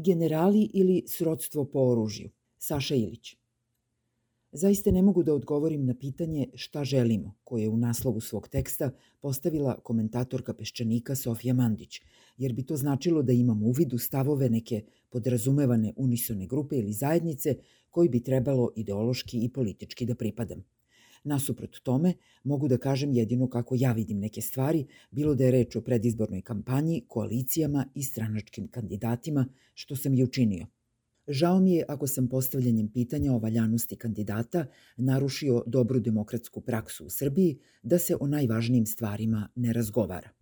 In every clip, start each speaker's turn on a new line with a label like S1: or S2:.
S1: Generali ili srodstvo po oružju? Saša Ilić. Zaista ne mogu da odgovorim na pitanje šta želimo, koje je u naslovu svog teksta postavila komentatorka Peščanika Sofija Mandić, jer bi to značilo da imam uvid u stavove neke podrazumevane unisone grupe ili zajednice koji bi trebalo ideološki i politički da pripadam. Nasuprot tome, mogu da kažem jedino kako ja vidim neke stvari, bilo da je reč o predizbornoj kampanji, koalicijama i stranačkim kandidatima, što sam i učinio. Žao mi je ako sam postavljanjem pitanja o valjanosti kandidata narušio dobru demokratsku praksu u Srbiji da se o najvažnijim stvarima ne razgovara.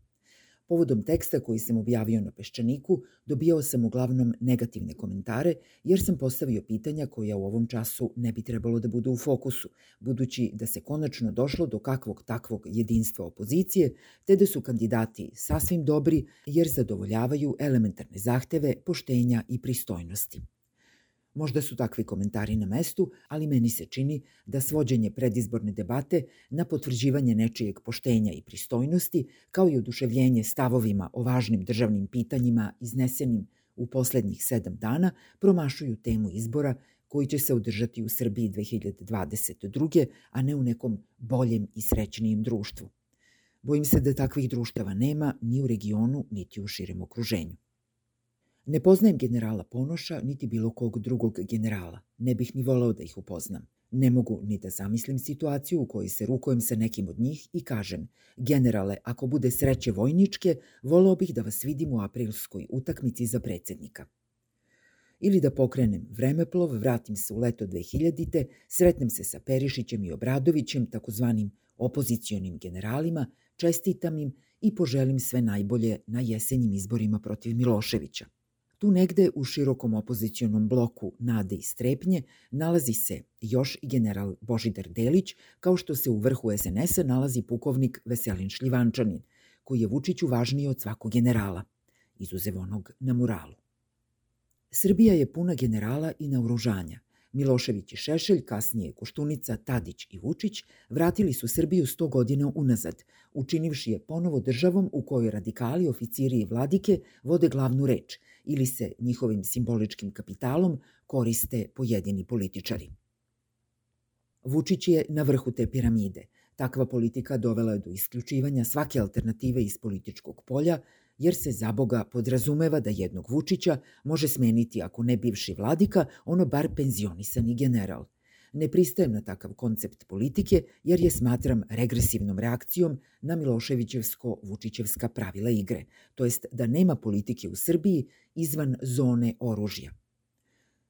S1: Povodom teksta koji sam objavio na Peščaniku, dobijao sam uglavnom negativne komentare, jer sam postavio pitanja koja u ovom času ne bi trebalo da budu u fokusu, budući da se konačno došlo do kakvog takvog jedinstva opozicije, te da su kandidati sasvim dobri jer zadovoljavaju elementarne zahteve poštenja i pristojnosti. Možda su takvi komentari na mestu, ali meni se čini da svođenje predizborne debate na potvrđivanje nečijeg poštenja i pristojnosti, kao i oduševljenje stavovima o važnim državnim pitanjima iznesenim u poslednjih sedam dana, promašuju temu izbora koji će se održati u Srbiji 2022. a ne u nekom boljem i srećnijem društvu. Bojim se da takvih društava nema ni u regionu, niti u širem okruženju. Ne poznajem generala Ponoša, niti bilo kog drugog generala. Ne bih ni voleo da ih upoznam. Ne mogu ni da zamislim situaciju u kojoj se rukujem sa nekim od njih i kažem Generale, ako bude sreće vojničke, voleo bih da vas vidim u aprilskoj utakmici za predsednika. Ili da pokrenem vremeplov, vratim se u leto 2000-te, sretnem se sa Perišićem i Obradovićem, takozvanim opozicionim generalima, čestitam im i poželim sve najbolje na jesenjim izborima protiv Miloševića. Tu negde u širokom opozicionom bloku Nade i Strepnje nalazi se još i general Božidar Delić, kao što se u vrhu SNS-a nalazi pukovnik Veselin Šljivančanin, koji je Vučiću važniji od svakog generala, izuzev onog na muralu. Srbija je puna generala i naoružanja. Milošević i Šešelj, kasnije Koštunica, Tadić i Vučić, vratili su Srbiju 100 godina unazad, učinivši je ponovo državom u kojoj radikali, oficiri i vladike vode glavnu reč ili se njihovim simboličkim kapitalom koriste pojedini političari. Vučić je na vrhu te piramide. Takva politika dovela je do isključivanja svake alternative iz političkog polja, jer se za Boga podrazumeva da jednog Vučića može smeniti ako ne bivši vladika, ono bar penzionisani general. Ne pristajem na takav koncept politike jer je smatram regresivnom reakcijom na Miloševićevsko-Vučićevska pravila igre, to jest da nema politike u Srbiji izvan zone oružja.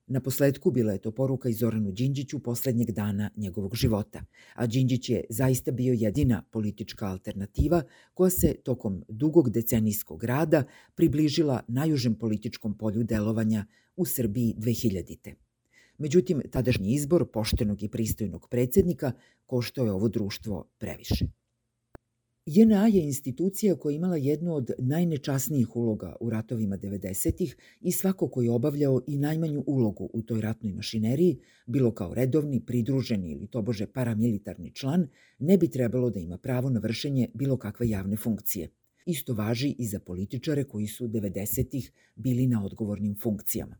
S1: Na posledku bila je to poruka i Zoranu Đinđiću poslednjeg dana njegovog života, a Đinđić je zaista bio jedina politička alternativa koja se tokom dugog decenijskog rada približila najužem političkom polju delovanja u Srbiji 2000. Međutim, tadašnji izbor poštenog i pristojnog predsednika koštao je ovo društvo previše. JNA je institucija koja je imala jednu od najnečasnijih uloga u ratovima 90-ih i svako ko je obavljao i najmanju ulogu u toj ratnoj mašineriji, bilo kao redovni, pridruženi ili tobože paramilitarni član, ne bi trebalo da ima pravo na vršenje bilo kakve javne funkcije. Isto važi i za političare koji su 90-ih bili na odgovornim funkcijama.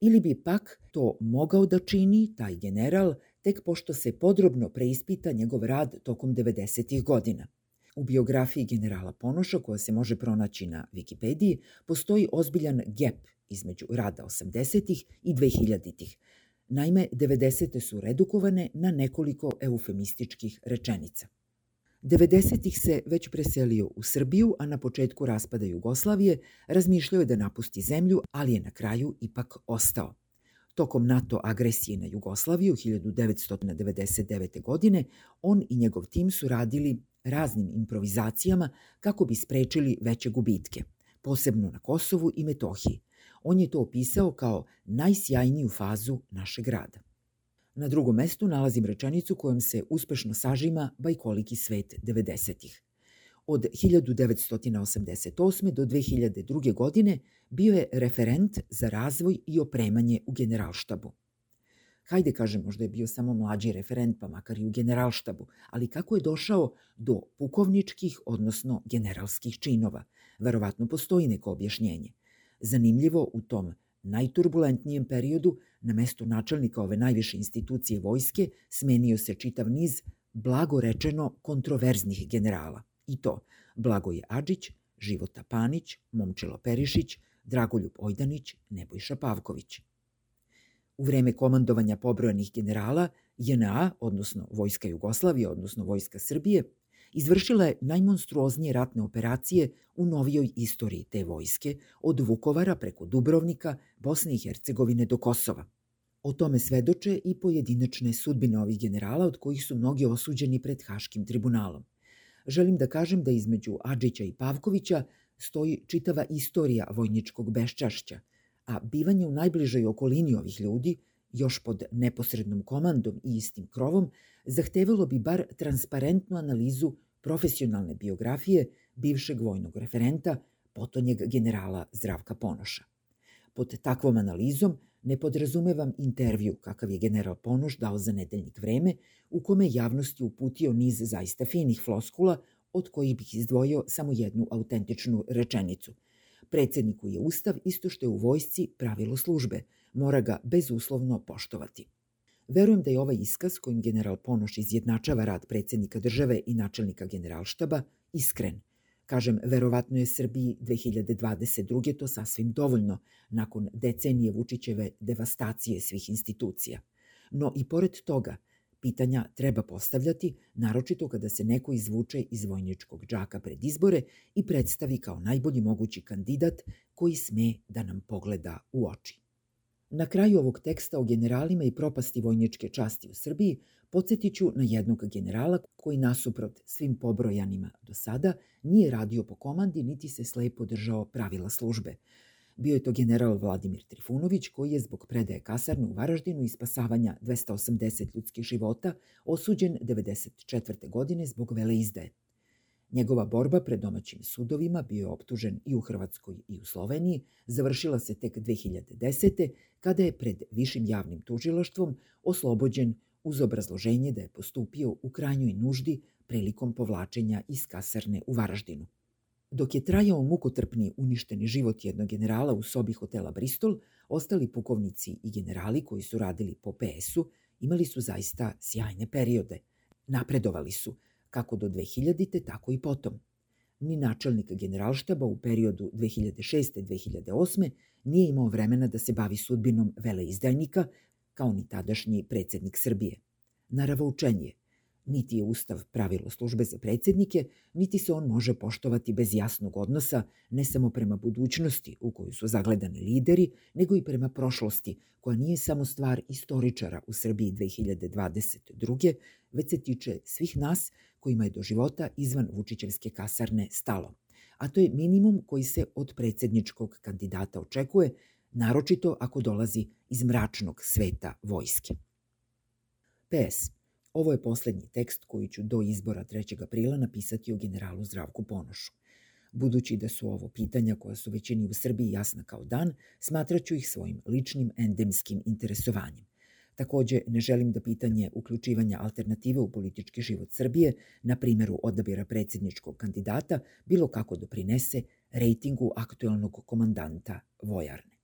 S1: Ili bi pak to mogao da čini taj general tek pošto se podrobno preispita njegov rad tokom 90-ih godina – U biografiji generala Ponoša, koja se može pronaći na Wikipediji, postoji ozbiljan gap između rada 80. i 2000. Naime, 90. su redukovane na nekoliko eufemističkih rečenica. 90. se već preselio u Srbiju, a na početku raspada Jugoslavije razmišljao je da napusti zemlju, ali je na kraju ipak ostao. Tokom NATO agresije na Jugoslaviju 1999. godine on i njegov tim su radili raznim improvizacijama kako bi sprečili veće gubitke, posebno na Kosovu i Metohiji. On je to opisao kao najsjajniju fazu našeg rada. Na drugom mestu nalazim rečenicu kojom se uspešno sažima bajkoliki svet 90-ih. Od 1988. do 2002. godine bio je referent za razvoj i opremanje u generalštabu hajde kažem, možda je bio samo mlađi referent, pa makar i u generalštabu, ali kako je došao do pukovničkih, odnosno generalskih činova? Verovatno postoji neko objašnjenje. Zanimljivo u tom najturbulentnijem periodu na mestu načelnika ove najviše institucije vojske smenio se čitav niz blago rečeno kontroverznih generala. I to Blagoje Adžić, Života Panić, Momčilo Perišić, Dragoljub Ojdanić, Nebojša Pavković. U vreme komandovanja pobrojanih generala, JNA, odnosno Vojska Jugoslavije, odnosno Vojska Srbije, izvršila je najmonstruoznije ratne operacije u novijoj istoriji te vojske, od Vukovara preko Dubrovnika, Bosne i Hercegovine do Kosova. O tome svedoče i pojedinačne sudbine ovih generala, od kojih su mnogi osuđeni pred Haškim tribunalom. Želim da kažem da između Adžića i Pavkovića stoji čitava istorija vojničkog beščašća, a bivanje u najbližoj okolini ovih ljudi, još pod neposrednom komandom i istim krovom, zahtevalo bi bar transparentnu analizu profesionalne biografije bivšeg vojnog referenta, potonjeg generala Zdravka Ponoša. Pod takvom analizom ne podrazumevam intervju kakav je general Ponoš dao za nedeljnik vreme, u kome javnosti uputio niz zaista finih floskula, od kojih bih izdvojio samo jednu autentičnu rečenicu. Predsedniku je ustav isto što je u vojsci pravilo službe, mora ga bezuslovno poštovati. Verujem da je ovaj iskaz kojim general Ponoš izjednačava rad predsednika države i načelnika generalštaba iskren. Kažem, verovatno je Srbiji 2022. to sasvim dovoljno nakon decenije Vučićeve devastacije svih institucija. No i pored toga, pitanja treba postavljati, naročito kada se neko izvuče iz vojničkog džaka pred izbore i predstavi kao najbolji mogući kandidat koji sme da nam pogleda u oči. Na kraju ovog teksta o generalima i propasti vojničke časti u Srbiji podsjetiću na jednog generala koji nasuprot svim pobrojanima do sada nije radio po komandi niti se slepo držao pravila službe. Bio je to general Vladimir Trifunović koji je zbog predaje kasarne u Varaždinu i spasavanja 280 ljudskih života osuđen 94. godine zbog veleizdaje. Njegova borba pred domaćim sudovima bio je optužen i u Hrvatskoj i u Sloveniji, završila se tek 2010. kada je pred višim javnim tužilaštvom oslobođen uz obrazloženje da je postupio u krajnjoj nuždi prilikom povlačenja iz kasarne u Varaždinu. Dok je trajao mukotrpni uništeni život jednog generala u sobi hotela Bristol, ostali pukovnici i generali koji su radili po PS-u imali su zaista sjajne periode. Napredovali su, kako do 2000. tako i potom. Ni načelnik generalštaba u periodu 2006-2008. nije imao vremena da se bavi sudbinom veleizdajnika, kao ni tadašnji predsednik Srbije. Naravoučenje – Niti je Ustav pravilo službe za predsednike, niti se on može poštovati bez jasnog odnosa ne samo prema budućnosti u koju su zagledani lideri, nego i prema prošlosti, koja nije samo stvar istoričara u Srbiji 2022. već se tiče svih nas kojima je do života izvan Vučićevske kasarne stalo. A to je minimum koji se od predsedničkog kandidata očekuje, naročito ako dolazi iz mračnog sveta vojske. PS. Ovo je poslednji tekst koji ću do izbora 3. aprila napisati o generalu Zdravku Ponošu. Budući da su ovo pitanja koja su većini u Srbiji jasna kao dan, smatraću ih svojim ličnim endemskim interesovanjem. Takođe, ne želim da pitanje uključivanja alternative u politički život Srbije, na primeru odabira predsedničkog kandidata, bilo kako doprinese rejtingu aktuelnog komandanta Vojarne.